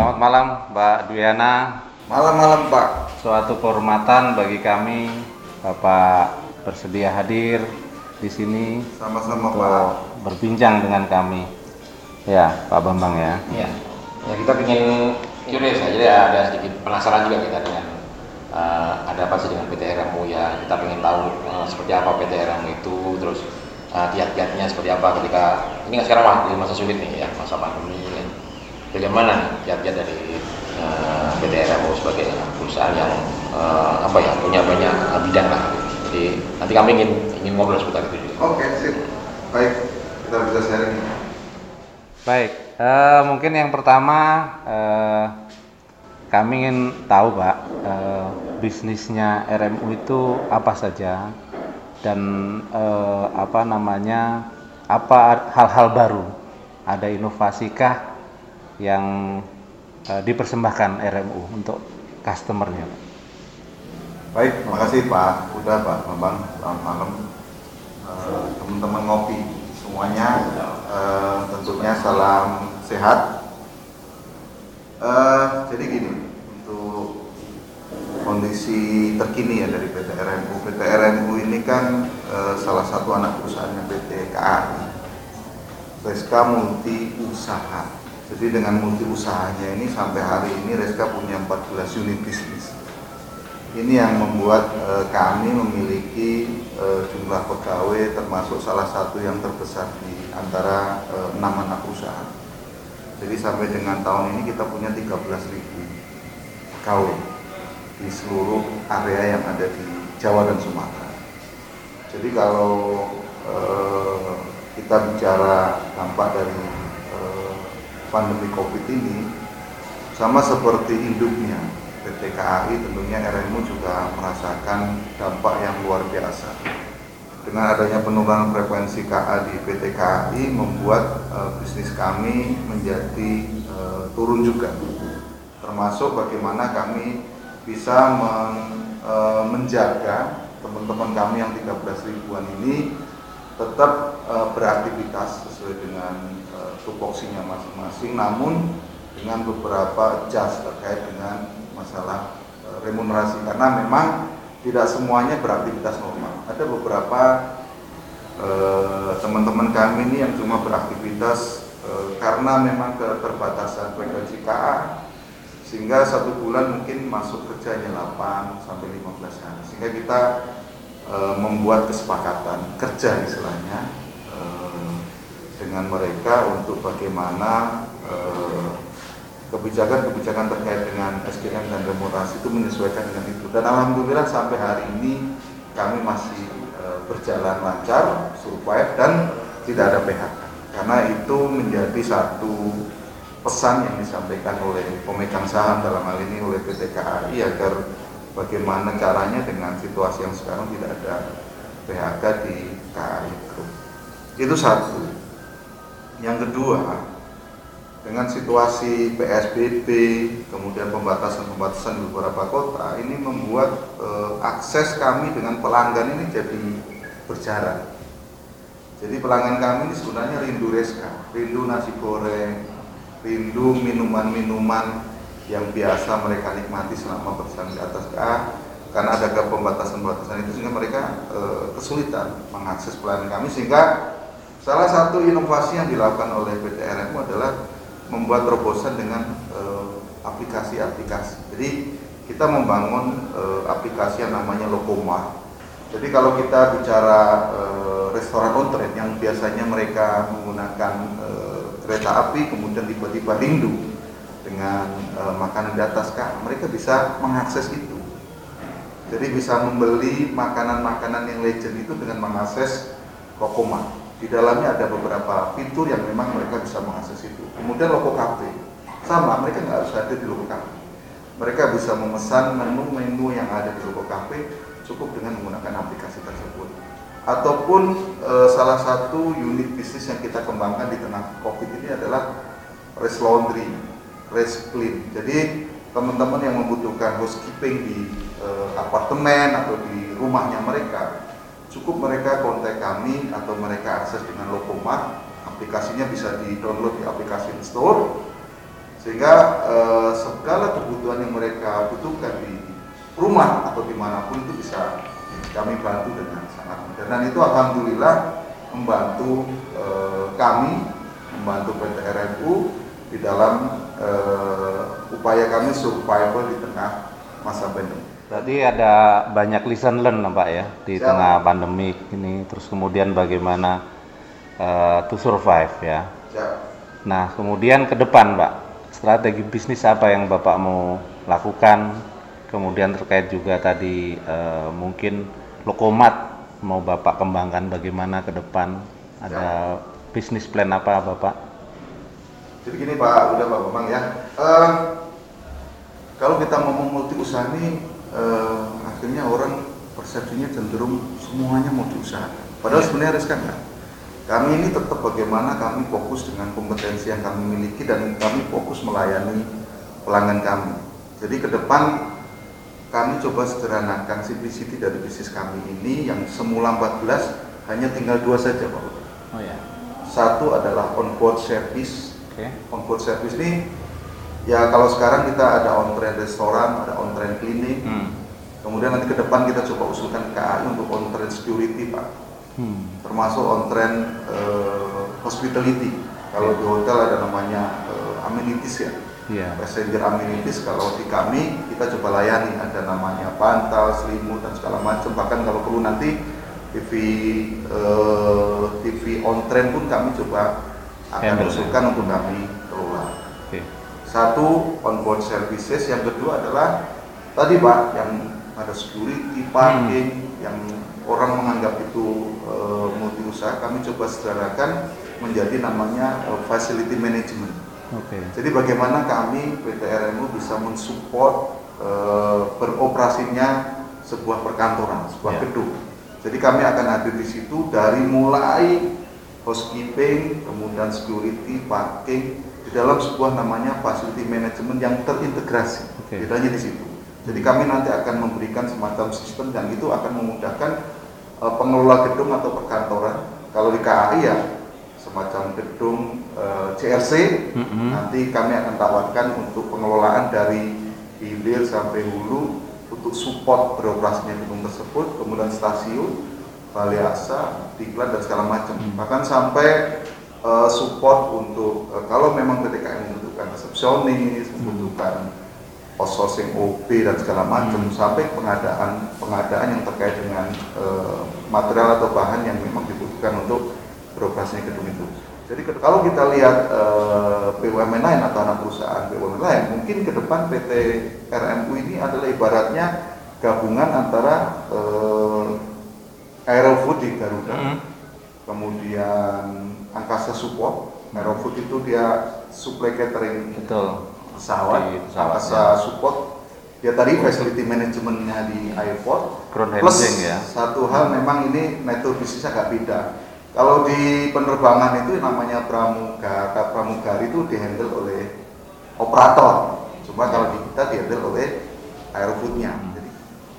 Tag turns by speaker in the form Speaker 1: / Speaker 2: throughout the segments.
Speaker 1: Selamat malam Mbak Dwiana.
Speaker 2: Malam-malam Pak.
Speaker 1: Suatu kehormatan bagi kami Bapak bersedia hadir di sini
Speaker 2: Sama-sama Pak.
Speaker 1: berbincang dengan kami. Ya, Pak Bambang ya.
Speaker 3: Iya. Ya kita ingin curious aja ya, ada sedikit penasaran juga kita dengan eh, ada apa sih dengan PT RMU ya. Kita ingin tahu eh, seperti apa PT RMU itu, terus eh, kiat-kiatnya seperti apa ketika ini kan sekarang mah- di masa sulit nih ya, masa pandemi. Bagaimana kiat-kiat dari eh, PT RMU sebagai perusahaan yang eh, apa ya punya banyak eh, bidang lah. Jadi nanti kami ingin ingin ngobrol seputar itu juga.
Speaker 2: Oke, sip. Baik, kita bisa sharing.
Speaker 1: Baik, eh, mungkin yang pertama eh, kami ingin tahu Pak, eh, bisnisnya RMU itu apa saja dan eh, apa namanya, apa hal-hal baru, ada inovasikah yang eh, dipersembahkan RMU untuk customernya?
Speaker 2: Baik, terima kasih Pak Uda, Pak Bambang. Selamat malam. Eh, Teman-teman ngopi semuanya, eh, tentunya salam sehat. Eh, jadi gini, untuk kondisi terkini ya dari PT RMU. PT RMU ini kan eh, salah satu anak perusahaannya PT KAI. Reska Multi Usaha. Jadi dengan multi usahanya ini sampai hari ini Reska punya 14 unit bisnis. Ini yang membuat eh, kami memiliki eh, jumlah pegawai termasuk salah satu yang terbesar di antara eh, enam anak perusahaan. Jadi sampai dengan tahun ini kita punya 13.000 pegawai di seluruh area yang ada di Jawa dan Sumatera. Jadi kalau eh, kita bicara dampak dari pandemi COVID ini, sama seperti induknya PT KAI, tentunya RMU juga merasakan dampak yang luar biasa. Dengan adanya penurunan frekuensi KA di PT KAI membuat eh, bisnis kami menjadi eh, turun juga. Termasuk bagaimana kami bisa men- eh, menjaga teman-teman kami yang 13 ribuan ini tetap beraktivitas sesuai dengan tupoksinya masing-masing namun dengan beberapa adjust terkait dengan masalah eh, remunerasi karena memang tidak semuanya beraktivitas normal. Ada beberapa eh, teman-teman kami ini yang cuma beraktivitas eh, karena memang keterbatasan frekuensi KA sehingga satu bulan mungkin masuk kerja hanya 8 sampai 15 hari sehingga kita eh, membuat kesepakatan kerja istilahnya eh, dengan mereka untuk bagaimana eh, kebijakan-kebijakan terkait dengan SDM dan remunerasi itu menyesuaikan dengan itu dan alhamdulillah sampai hari ini kami masih eh, berjalan lancar, survive dan tidak ada PHK karena itu menjadi satu pesan yang disampaikan oleh pemegang saham dalam hal ini oleh PT KAI agar bagaimana caranya dengan situasi yang sekarang tidak ada PHK di KAI Group. Itu satu. Yang kedua, dengan situasi PSBB, kemudian pembatasan-pembatasan di beberapa kota, ini membuat eh, akses kami dengan pelanggan ini jadi berjarak. Jadi pelanggan kami ini sebenarnya rindu reska, rindu nasi goreng, rindu minuman-minuman yang biasa mereka nikmati selama berjalan di atas KA karena ada pembatasan-pembatasan itu sehingga mereka eh, kesulitan mengakses pelayanan kami sehingga salah satu inovasi yang dilakukan oleh PT RMU adalah membuat terobosan dengan eh, aplikasi-aplikasi. Jadi kita membangun eh, aplikasi yang namanya Lokoma. Jadi kalau kita bicara eh, restoran on yang biasanya mereka menggunakan kereta api kemudian tiba-tiba rindu dengan makanan di atas kak, mereka bisa mengakses itu. Jadi bisa membeli makanan-makanan yang legend itu dengan mengakses Lokoma. Di dalamnya ada beberapa fitur yang memang mereka bisa mengakses itu. Kemudian Loko Cafe, sama mereka nggak harus hadir di Loko Cafe. Mereka bisa memesan menu-menu yang ada di Loko Cafe cukup dengan menggunakan aplikasi tersebut. Ataupun eh, salah satu unit bisnis yang kita kembangkan di tengah COVID ini adalah Rest Laundry, Rest Clean. Jadi teman-teman yang membutuhkan housekeeping di eh, apartemen atau di rumahnya mereka, cukup mereka kontak kami atau mereka akses dengan Lokomat, aplikasinya bisa di-download di aplikasi store sehingga eh, segala kebutuhan yang mereka butuhkan di rumah atau di mana pun itu bisa kami bantu dengan sangat mudah. Dan itu alhamdulillah membantu eh, kami membantu PT RMU di dalam eh, upaya kami survival di tengah masa pandemi.
Speaker 1: Tadi ada banyak lesson learn Pak ya di
Speaker 2: Siap.
Speaker 1: tengah pandemi ini terus kemudian bagaimana eh, to survive ya.
Speaker 2: Siap.
Speaker 1: Nah, kemudian ke depan, Pak, strategi bisnis apa yang Bapak mau lakukan? Kemudian terkait juga tadi eh, mungkin Lokomat mau Bapak kembangkan bagaimana ke depan? Ada bisnis plan apa, Bapak?
Speaker 2: Jadi gini Pak, udah Pak Bambang ya. Eh, kalau kita ngomong multi usaha ini, eh, akhirnya orang persepsinya cenderung semuanya mau diusahakan. Padahal sebenarnya riskan kan. Kami ini tetap bagaimana kami fokus dengan kompetensi yang kami miliki dan kami fokus melayani pelanggan kami. Jadi ke depan kami coba sederhanakan simplicity dari bisnis kami ini yang semula 14 hanya tinggal dua saja Pak.
Speaker 1: Oh ya.
Speaker 2: Satu adalah on-board service
Speaker 1: Oke.
Speaker 2: on-board service ini ya kalau sekarang kita ada on-trend restoran, ada on-trend klinik,
Speaker 1: Hmm.
Speaker 2: kemudian nanti ke depan kita coba usulkan KAI untuk on-trend security Pak,
Speaker 1: Hmm.
Speaker 2: termasuk on-trend eh, hospitality. Kalau di hotel ada namanya eh, amenities ya,
Speaker 1: Iya.
Speaker 2: passenger amenities. Kalau di kami kita coba layani ada namanya bantal, selimut dan segala macam. Bahkan kalau perlu nanti TV eh, TV on-trend pun kami coba akan
Speaker 1: Handle.
Speaker 2: usulkan untuk kami kelola.
Speaker 1: Oke.
Speaker 2: Satu on-board services, yang kedua adalah tadi Pak yang ada security, parking, yang orang menganggap itu eh, multi usaha, kami coba sederhanakan menjadi namanya eh, facility management.
Speaker 1: Oke.
Speaker 2: Jadi bagaimana kami PT RMU bisa mensupport eh, beroperasinya sebuah perkantoran, sebuah
Speaker 1: Ya.
Speaker 2: gedung. Jadi kami akan hadir di situ dari mulai housekeeping, kemudian security, parking di dalam sebuah namanya facility management yang terintegrasi.
Speaker 1: Oke.
Speaker 2: Bedanya di situ. Jadi kami nanti akan memberikan semacam sistem dan itu akan memudahkan eh, pengelola gedung atau perkantoran. Kalau di KAI ya semacam gedung eh, CRC
Speaker 1: Mm-mm.
Speaker 2: nanti kami akan tawarkan untuk pengelolaan dari hilir sampai hulu untuk support beroperasinya gedung tersebut, kemudian stasiun, balai asa, diklat dan segala macam.
Speaker 1: Hmm.
Speaker 2: Bahkan sampai eh, support untuk eh, kalau memang PTKM membutuhkan resepsionis, membutuhkan outsourcing OB dan segala macam
Speaker 1: Hmm.
Speaker 2: sampai pengadaan pengadaan yang terkait dengan eh, material atau bahan yang memang dibutuhkan untuk beroperasinya gedung itu. Jadi kalau kita lihat eh, BUMN lain atau anak perusahaan BUMN lain, mungkin ke depan PT RMU ini adalah ibaratnya gabungan antara eh, Aerofood di Garuda,
Speaker 1: Mm.
Speaker 2: kemudian Angkasa Support. Aerofood itu dia supply catering
Speaker 1: Betul.
Speaker 2: pesawat,
Speaker 1: Di pesawat,
Speaker 2: Angkasa
Speaker 1: ya.
Speaker 2: Support. Dia tadi facility manajemennya di airport.
Speaker 1: Ground
Speaker 2: Plus
Speaker 1: handling ya.
Speaker 2: satu hal memang ini nature bisnisnya agak beda. Kalau di penerbangan itu namanya pramugara, pramugari itu dihandle oleh operator. Cuma kalau di kita dihandle oleh aerofoodnya. Jadi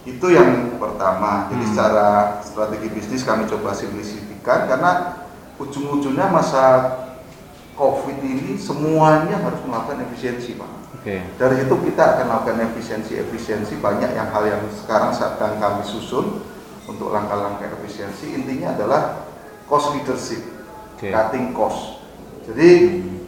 Speaker 2: itu yang pertama. Jadi
Speaker 1: Hmm.
Speaker 2: secara strategi bisnis kami coba simplifikan karena ujung-ujungnya masa COVID ini semuanya harus melakukan efisiensi, Pak.
Speaker 1: Oke.
Speaker 2: Dari situ kita akan lakukan efisiensi-efisiensi banyak yang hal yang sekarang sedang kami susun untuk langkah-langkah efisiensi intinya adalah cost leadership,
Speaker 1: Oke.
Speaker 2: cutting cost. Jadi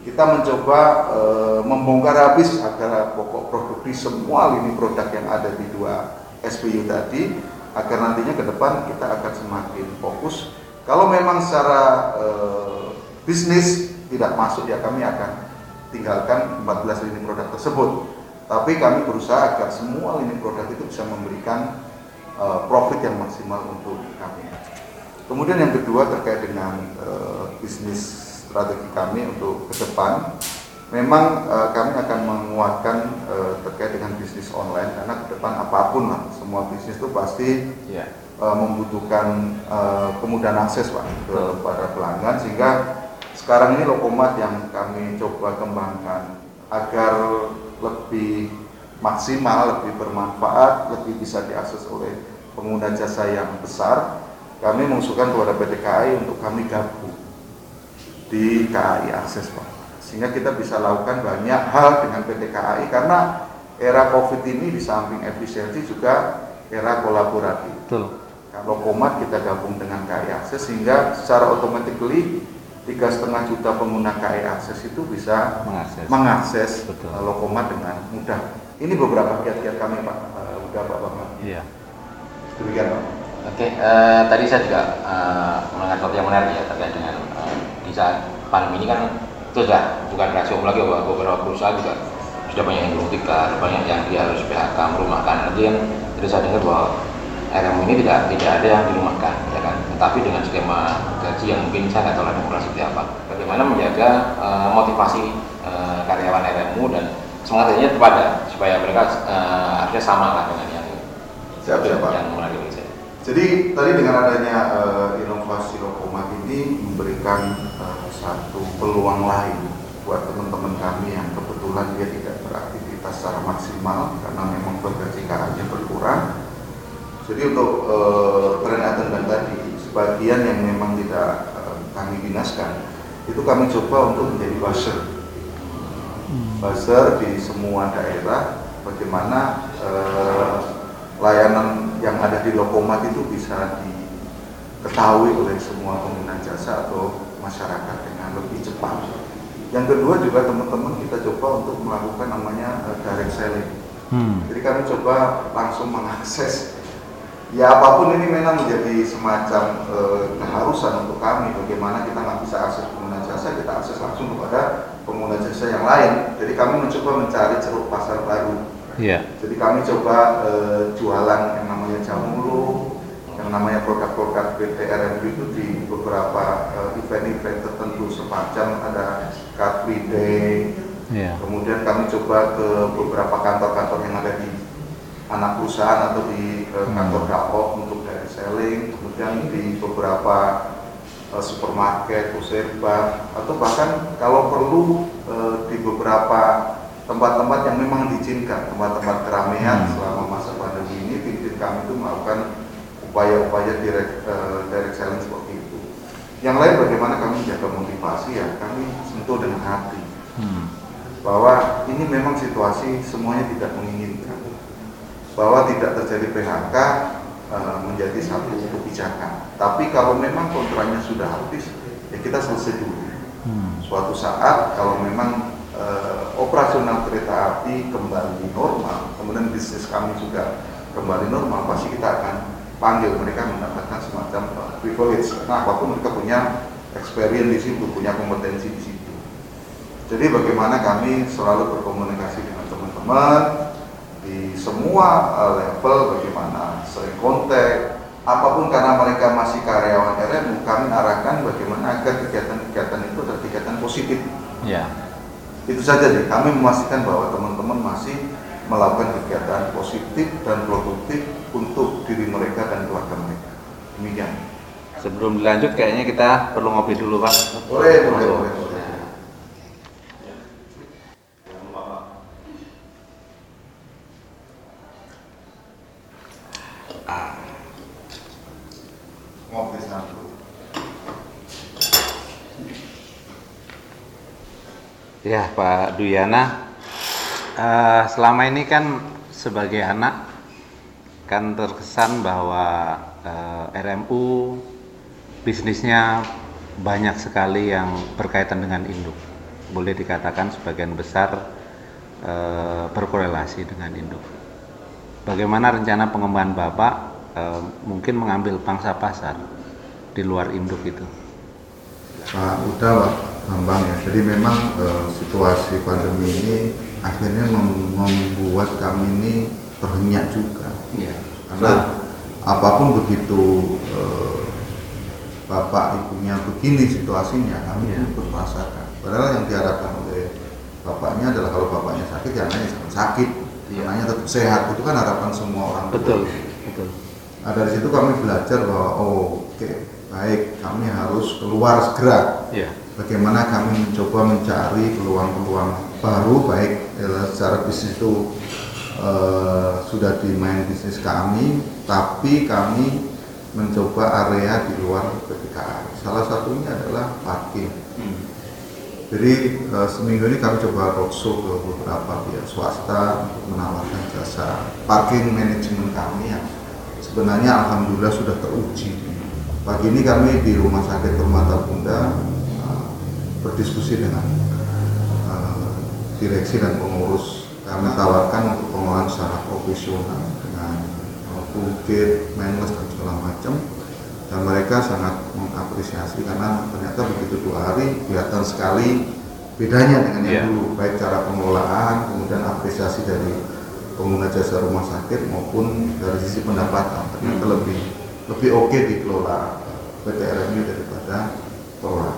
Speaker 2: kita mencoba eh, membongkar habis agar pokok produk di semua lini produk yang ada di dua SBU tadi agar nantinya ke depan kita akan semakin fokus. Kalau memang secara eh, bisnis tidak masuk ya kami akan tinggalkan 14 lini produk tersebut. Tapi kami berusaha agar semua lini produk itu bisa memberikan eh, profit yang maksimal untuk kami. Kemudian yang kedua terkait dengan eh, bisnis strategi kami untuk ke depan, memang eh, kami akan menguatkan eh, terkait dengan bisnis online karena ke depan apa pun lah, semua bisnis itu pasti
Speaker 1: Ya.
Speaker 2: Eh, membutuhkan eh, kemudahan akses pak kepada pelanggan sehingga sekarang ini Lokomat yang kami coba kembangkan agar lebih maksimal, lebih bermanfaat, lebih bisa diakses oleh pengguna jasa yang besar. Kami mengusulkan kepada PT KAI untuk kami gabung di KAI Akses Pak. sehingga kita bisa lakukan banyak hal dengan PT KAI karena era COVID ini di samping efisiensi juga era kolaboratif.
Speaker 1: Betul.
Speaker 2: Kalau komat kita gabung dengan KAI Akses sehingga secara automatically tiga setengah juta pengguna KAI Akses itu bisa
Speaker 1: Mengakses.
Speaker 2: mengakses
Speaker 1: Betul.
Speaker 2: uh, Lokomat dengan mudah. Ini beberapa kiat-kiat kami Pak, uh, udah Pak Bambang.
Speaker 1: Iya.
Speaker 2: Demikian Pak.
Speaker 3: Oke, eh, tadi saya juga eh, mendengar sesuatu yang menarik ya terkait dengan eh, di saat pandemi ini kan itu sudah bukan rahasia umum lagi bahwa beberapa perusahaan juga sudah banyak yang gulung tikar, banyak yang dia harus PHK merumahkan. Nanti yang tadi saya dengar bahwa RMU ini tidak tidak ada yang dirumahkan, ya kan? Tapi dengan skema gaji yang mungkin saya nggak tahu lah demokrasi seperti apa. Bagaimana menjaga eh, motivasi eh, karyawan RMU dan semangatnya tetap ada supaya mereka eh, harusnya sama lah dengan yang
Speaker 2: Siap, siap, Pak.
Speaker 3: yang melalui riset.
Speaker 2: Jadi tadi dengan adanya uh, inovasi Lokomat ini memberikan uh, satu peluang lain buat teman-teman kami yang kebetulan dia tidak beraktivitas secara maksimal karena memang bekerja KA-nya berkurang. Jadi untuk uh, brand attendant tadi sebagian yang memang tidak uh, kami dinaskan itu kami coba untuk menjadi buzzer buzzer di semua daerah bagaimana eh, layanan yang ada di Lokomat itu bisa diketahui oleh semua pengguna jasa atau masyarakat dengan lebih cepat. Yang kedua juga teman-teman kita coba untuk melakukan namanya eh, direct selling.
Speaker 1: Hmm.
Speaker 2: Jadi kami coba langsung mengakses ya apa pun ini memang menjadi semacam eh, keharusan untuk kami bagaimana kita nggak bisa akses pengguna jasa kita akses langsung kepada pengguna jasa yang lain jadi kami mencoba mencari ceruk pasar baru
Speaker 1: Iya.
Speaker 2: jadi kami coba eh, jualan yang namanya jamulu yang namanya produk-produk PT RMB itu di beberapa eh, event-event tertentu semacam ada Car Free Day
Speaker 1: Iya.
Speaker 2: Kemudian kami coba ke beberapa kantor-kantor yang ada di anak perusahaan atau di eh, kantor Dapok untuk direct selling, kemudian di beberapa eh, supermarket, pusat atau bahkan kalau perlu eh, di beberapa tempat-tempat yang memang diizinkan, tempat-tempat keramaian
Speaker 1: Hmm.
Speaker 2: selama masa pandemi ini, tim-tim kami itu melakukan upaya-upaya direct, eh, direct selling seperti itu. Yang lain bagaimana kami menjaga motivasi ya, kami sentuh dengan hati
Speaker 1: Hmm.
Speaker 2: bahwa ini memang situasi semuanya tidak menginginkan bahwa tidak terjadi PHK eh, menjadi satu kebijakan. Tapi kalau memang kontraknya sudah habis ya kita selesai dulu.
Speaker 1: Hmm.
Speaker 2: suatu saat kalau memang eh, operasional kereta api kembali normal kemudian bisnis kami juga kembali normal pasti kita akan panggil mereka mendapatkan semacam eh, privilege. Karena apa pun mereka punya experience di situ punya kompetensi di situ. Jadi bagaimana kami selalu berkomunikasi dengan teman-teman di semua eh, level bagaimana sering kontak apa pun karena mereka masih karyawan RMU kami arahkan bagaimana agar kegiatan-kegiatan itu adalah kegiatan positif
Speaker 1: Iya.
Speaker 2: itu saja deh kami memastikan bahwa teman-teman masih melakukan kegiatan positif dan produktif untuk diri mereka dan keluarga mereka demikian
Speaker 1: Sebelum dilanjut kayaknya kita perlu ngopi dulu Pak.
Speaker 2: boleh boleh boleh, boleh. ngopi satu
Speaker 1: Ya Pak Duyana, eh, selama ini kan sebagai anak kan terkesan bahwa eh, RMU bisnisnya banyak sekali yang berkaitan dengan induk. Boleh dikatakan sebagian besar eh, berkorelasi dengan induk. Bagaimana rencana pengembangan Bapak eh, mungkin mengambil pangsa pasar di luar induk itu?
Speaker 2: Pak Pak Bambang ya. Jadi memang eh, situasi pandemi ini akhirnya mem- membuat kami ini terhenyak juga.
Speaker 1: Iya.
Speaker 2: Karena apa pun begitu eh, bapak ibunya begini situasinya, kami
Speaker 1: Iya.
Speaker 2: pun merasakan. Padahal yang diharapkan oleh bapaknya adalah kalau bapaknya sakit, ya anaknya jangan sakit,
Speaker 1: Iya.
Speaker 2: anaknya tetap sehat. Itu kan harapan semua orang tua.
Speaker 1: Betul, betul.
Speaker 2: Nah, dari situ kami belajar bahwa oh, oke baik kami harus keluar segera
Speaker 1: Iya.
Speaker 2: bagaimana kami mencoba mencari peluang-peluang baru baik eh, secara bisnis itu eh, sudah di main bisnis kami tapi kami mencoba area di luar PPKI salah satunya adalah parkir
Speaker 1: Hmm.
Speaker 2: Jadi uh, seminggu ini kami coba roadshow ke beberapa pihak swasta untuk menawarkan jasa parking manajemen kami yang sebenarnya alhamdulillah sudah teruji. Pagi ini kami di Rumah Sakit Permata Bunda uh, berdiskusi dengan uh, direksi dan pengurus. Kami tawarkan untuk pengelolaan secara profesional dengan uh, bukit, menles dan segala macam. Dan mereka sangat mengapresiasi karena ternyata begitu dua hari kelihatan sekali bedanya dengan yang
Speaker 1: Yeah.
Speaker 2: dulu. Baik cara pengelolaan kemudian apresiasi dari pengguna jasa rumah sakit maupun dari sisi pendapatan. Ternyata lebih lebih oke dikelola PT RMU daripada pengelola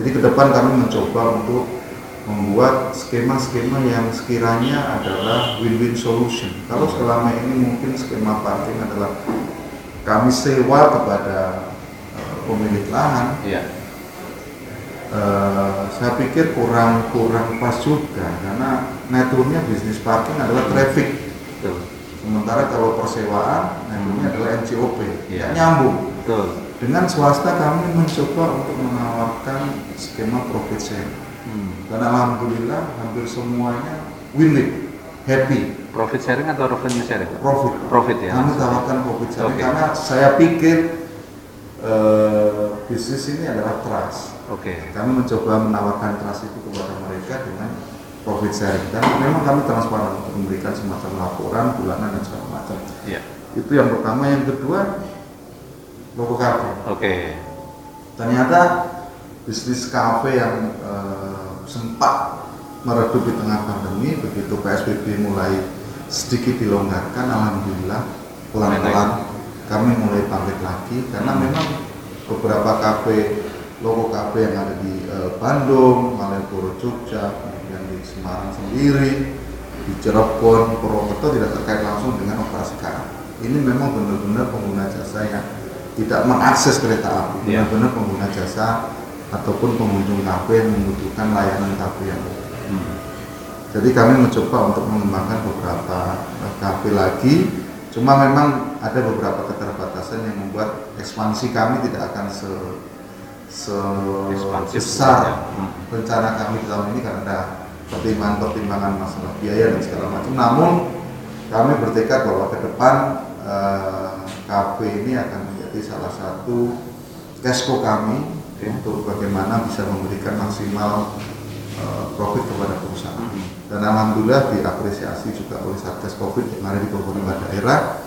Speaker 2: jadi ke depan kami mencoba untuk membuat skema-skema yang sekiranya adalah win-win solution kalau selama ini mungkin skema parking adalah kami sewa kepada eh, pemilik lahan
Speaker 1: Iya.
Speaker 2: eh, saya pikir kurang kurang pas juga karena networknya bisnis parking adalah traffic. Sementara kalau persewaan networknya adalah NCOP
Speaker 1: Iya.
Speaker 2: tidak nyambung
Speaker 1: Betul.
Speaker 2: dengan swasta kami mencoba untuk menawarkan skema profit sharing
Speaker 1: Hmm.
Speaker 2: dan alhamdulillah hampir semuanya win-win happy
Speaker 1: Profit sharing atau revenue sharing?
Speaker 2: profit
Speaker 1: Profit ya.
Speaker 2: kami tawarkan profit sharing
Speaker 1: Oke.
Speaker 2: karena saya pikir eh, bisnis ini adalah trust
Speaker 1: Oke.
Speaker 2: kami mencoba menawarkan trust itu kepada mereka dengan profit sharing. Dan memang kami transparan untuk memberikan semacam laporan bulanan dan segala macam.
Speaker 1: Iya.
Speaker 2: itu yang pertama. Yang kedua logo kafe.
Speaker 1: Oke.
Speaker 2: ternyata bisnis kafe yang eh, sempat meredup di tengah pandemi begitu PSBB mulai sedikit dilonggarkan alhamdulillah pelan-pelan kami mulai bangkit lagi. Karena memang beberapa kafe logo kafe yang ada di eh, Bandung, Malioboro, Jogja, kemudian di Semarang sendiri, di Cirebon, Purwokerto tidak terkait langsung dengan operasi KA. Ini memang benar-benar pengguna jasa yang tidak mengakses kereta api,
Speaker 1: Iya.
Speaker 2: benar-benar pengguna jasa ataupun pengunjung kafe yang membutuhkan layanan kafe yang
Speaker 1: Hmm.
Speaker 2: jadi kami mencoba untuk mengembangkan beberapa eh, kafe lagi. Cuma memang ada beberapa keterbatasan yang membuat ekspansi kami tidak akan se sebesar rencana kami di tahun ini karena ada pertimbangan-pertimbangan masalah biaya dan segala macam. Namun kami bertekad bahwa ke depan eh, ini akan menjadi salah satu cashflow kami
Speaker 1: Oke.
Speaker 2: untuk bagaimana bisa memberikan maksimal eh, profit kepada perusahaan.
Speaker 1: Hmm.
Speaker 2: Dan alhamdulillah diapresiasi juga oleh Satgas Covid yang ada di beberapa daerah.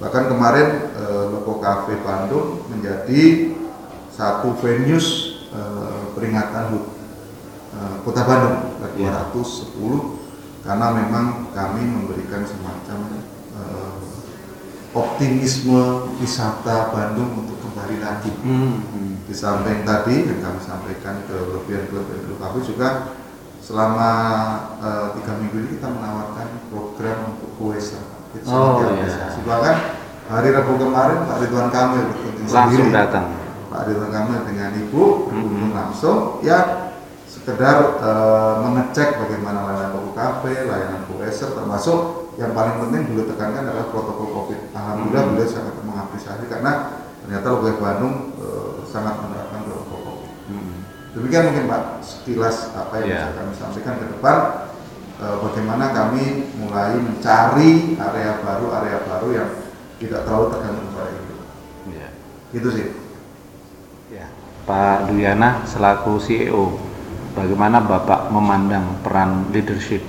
Speaker 2: Bahkan kemarin eh, Loko Cafe Bandung menjadi satu venues eh, peringatan HUT eh, Kota Bandung ke
Speaker 1: Iya.
Speaker 2: 210 karena memang kami memberikan semacam eh, optimisme wisata Bandung untuk kembali lagi.
Speaker 1: Hmm. hmm.
Speaker 2: Di samping tadi yang kami sampaikan ke kelebihan kami juga selama eh, tiga minggu ini kita menawarkan program untuk kuesa.
Speaker 1: Oh, iya.
Speaker 2: Bahkan hari Rabu kemarin Pak Ridwan Kamil berkunjung
Speaker 1: Langsung
Speaker 2: sendiri.
Speaker 1: datang.
Speaker 2: Pak Ridwan Kamil dengan Ibu berkunjung langsung ya sekedar eh, mengecek bagaimana layanan toko kafe, layanan kueser termasuk yang paling penting beliau tekankan adalah protokol Covid. Alhamdulillah
Speaker 1: Mhm.
Speaker 2: beliau sangat mengapresiasi karena ternyata Logoy Bandung eh, sangat menerapkan protokol Covid.
Speaker 1: Hmm.
Speaker 2: Demikian mungkin Pak sekilas apa yang
Speaker 1: Iya.
Speaker 2: bisa kami sampaikan ke depan eh, bagaimana kami mulai mencari area baru area baru yang tidak terlalu tergantung pada itu.
Speaker 1: Iya.
Speaker 2: Gitu sih.
Speaker 1: Ya. Pak Duyana selaku CEO, bagaimana Bapak memandang peran leadership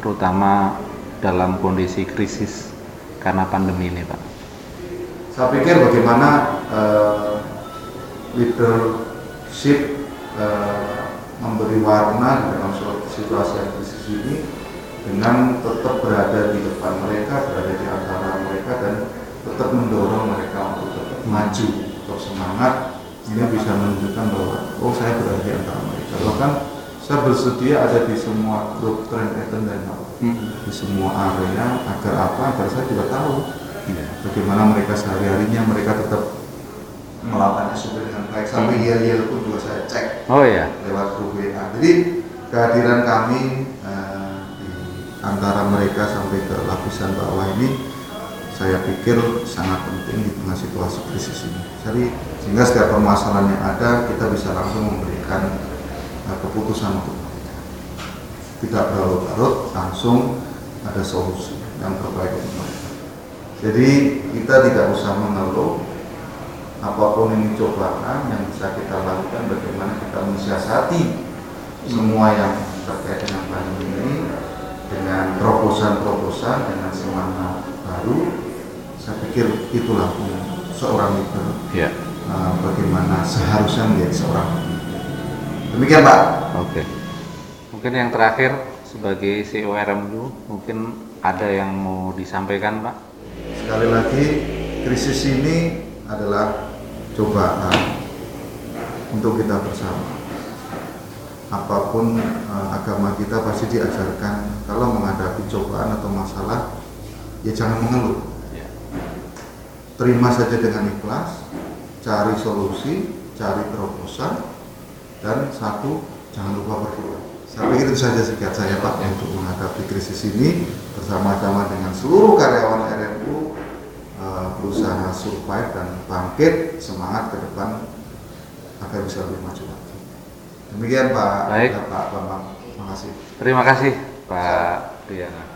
Speaker 1: terutama dalam kondisi krisis karena pandemi ini, Pak?
Speaker 2: Saya pikir bagaimana eh, leadership eh, memberi warna dalam situasi yang krisis ini dengan tetap berada di depan mereka, berada di antara mereka dan tetap mendorong mereka untuk tetap maju, tetap semangat. Ini bisa menunjukkan bahwa oh saya berada di antara mereka. Bahkan saya bersedia ada di semua grup trend attendant di semua area agar apa? Agar saya juga tahu
Speaker 1: Iya.
Speaker 2: bagaimana mereka sehari-harinya mereka tetap melakukan SOP dengan baik sampai yel-yel pun juga saya cek
Speaker 1: Oh ya.
Speaker 2: lewat grup WA jadi kehadiran kami eh, di antara mereka sampai ke lapisan bawah ini saya pikir sangat penting di tengah situasi krisis ini jadi sehingga setiap permasalahan yang ada kita bisa langsung memberikan eh, keputusan untuk tidak berlarut-larut, langsung ada solusi yang terbaik untuk mereka. Jadi kita tidak usah mengeluh, apa pun ini cobaan yang bisa kita lakukan bagaimana kita mensiasati semua yang terkait dengan pandemi ini dengan terobosan-terobosan dengan semangat baru saya pikir itulah seorang leader
Speaker 1: Ya.
Speaker 2: uh, bagaimana seharusnya menjadi seorang demikian Pak
Speaker 1: Oke. Mungkin yang terakhir sebagai CEO RMU mungkin ada yang mau disampaikan Pak?
Speaker 2: sekali lagi krisis ini adalah cobaan untuk kita bersama apa pun uh, agama kita pasti diajarkan kalau menghadapi cobaan atau masalah ya jangan mengeluh. Terima saja dengan ikhlas cari solusi cari terobosan dan satu jangan lupa berdoa saya pikir itu saja sikat saya Pak untuk menghadapi krisis ini bersama-sama dengan seluruh karyawan RMU eh, berusaha survive dan bangkit semangat ke depan agar bisa lebih maju lagi demikian Pak
Speaker 1: Baik.
Speaker 2: Pak Bambang terima kasih
Speaker 1: Terima kasih Pak Diana.